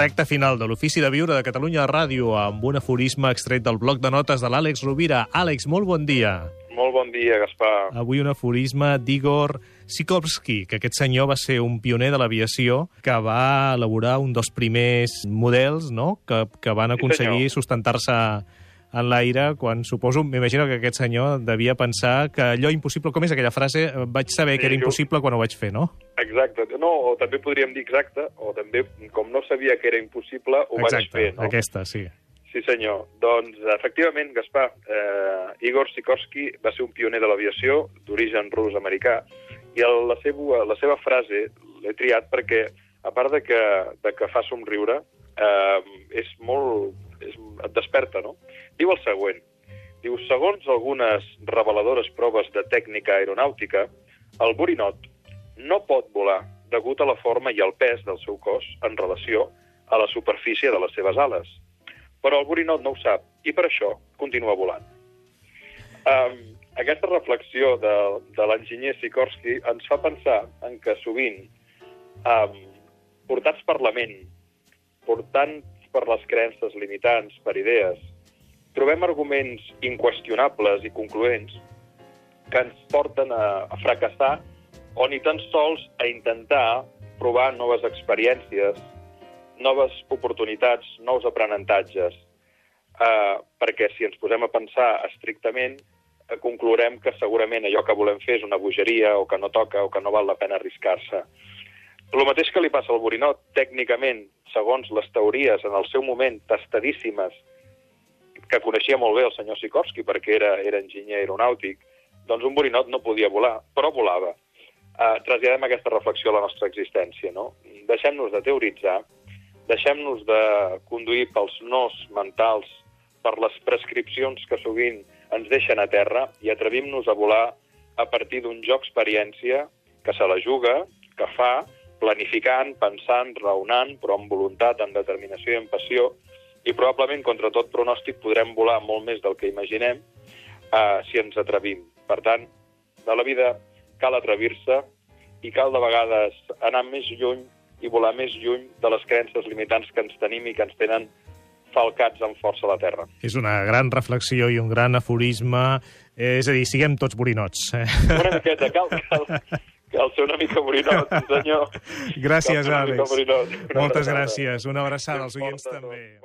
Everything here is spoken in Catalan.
Recta final de l'Ofici de Viure de Catalunya Ràdio amb un aforisme extret del bloc de notes de l'Àlex Rovira. Àlex, molt bon dia. Molt bon dia, Gaspar. Avui un aforisme d'Igor Sikorsky, que aquest senyor va ser un pioner de l'aviació que va elaborar un dels primers models no? que, que van aconseguir senyor. sustentar-se en l'aire, quan suposo, m'imagino que aquest senyor devia pensar que allò impossible, com és aquella frase, vaig saber que Sí, era jo- impossible quan ho vaig fer, no? Exacte. No, o també podríem dir exacte, o també, com no sabia que era impossible, ho vaig Exacte, fer, no? aquesta, sí. Sí, senyor. Doncs, efectivament, Gaspar, eh, Igor Sikorsky va ser un pioner de l'aviació d'origen rus-americà i el, la, seva, la seva frase l'he triat perquè, a part de que, de que fa somriure, eh, és molt... següent. Diu, segons algunes reveladores proves de tècnica aeronàutica, el borinot no pot volar degut a la forma i al pes del seu cos en relació a la superfície de les seves ales però el borinot no ho sap, i per això continua volant. Um, aquesta reflexió de, de l'enginyer Sikorsky ens fa pensar en que sovint, um, portats per la ment, portant per les creences limitants, per idees, trobem arguments inqüestionables i concloents que ens porten a, a fracassar o ni tan sols a intentar provar noves experiències, noves oportunitats, nous aprenentatges. Uh, perquè si ens posem a pensar estrictament, uh, conclourem que segurament allò que volem fer és una bogeria o que no toca o que no val la pena arriscar-se. El mateix que li passa al borinot, tècnicament, segons les teories en el seu moment tastadíssimes, que coneixia molt bé el senyor Sikorsky perquè era, era enginyer aeronàutic, doncs un borinot no podia volar, però volava. Uh, traslladem aquesta reflexió a la nostra existència, no? Deixem-nos de teoritzar, deixem-nos de conduir pels nos mentals, per les prescripcions que sovint ens deixen a terra i atrevim-nos a volar a partir d'un joc experiència que se la juga, que fa, planificant, pensant, raonant, però amb voluntat, amb determinació i amb passió, i probablement, contra tot pronòstic, podrem volar molt més del que imaginem uh, si ens atrevim. Per tant, de la vida cal atrevir-se i cal de vegades anar més lluny i volar més lluny de les creences limitants que ens tenim i que ens tenen falcats amb força a la terra. És una gran reflexió i un gran aforisme. Eh, és a dir, siguem tots borinots. Eh? Una miqueta, cal, cal, cal ser una mica borinot, senyor. Gràcies, Àlex. Moltes gràcies. Una abraçada als oients també.